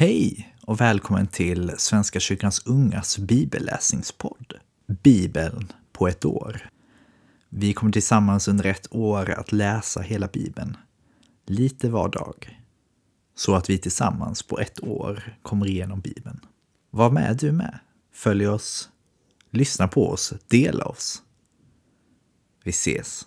Hej och välkommen till Svenska kyrkans ungas bibelläsningspodd. Bibeln på ett år. Vi kommer tillsammans under ett år att läsa hela Bibeln, lite var dag. Så att vi tillsammans på ett år kommer igenom Bibeln. Var med du med. Följ oss, lyssna på oss, dela oss. Vi ses.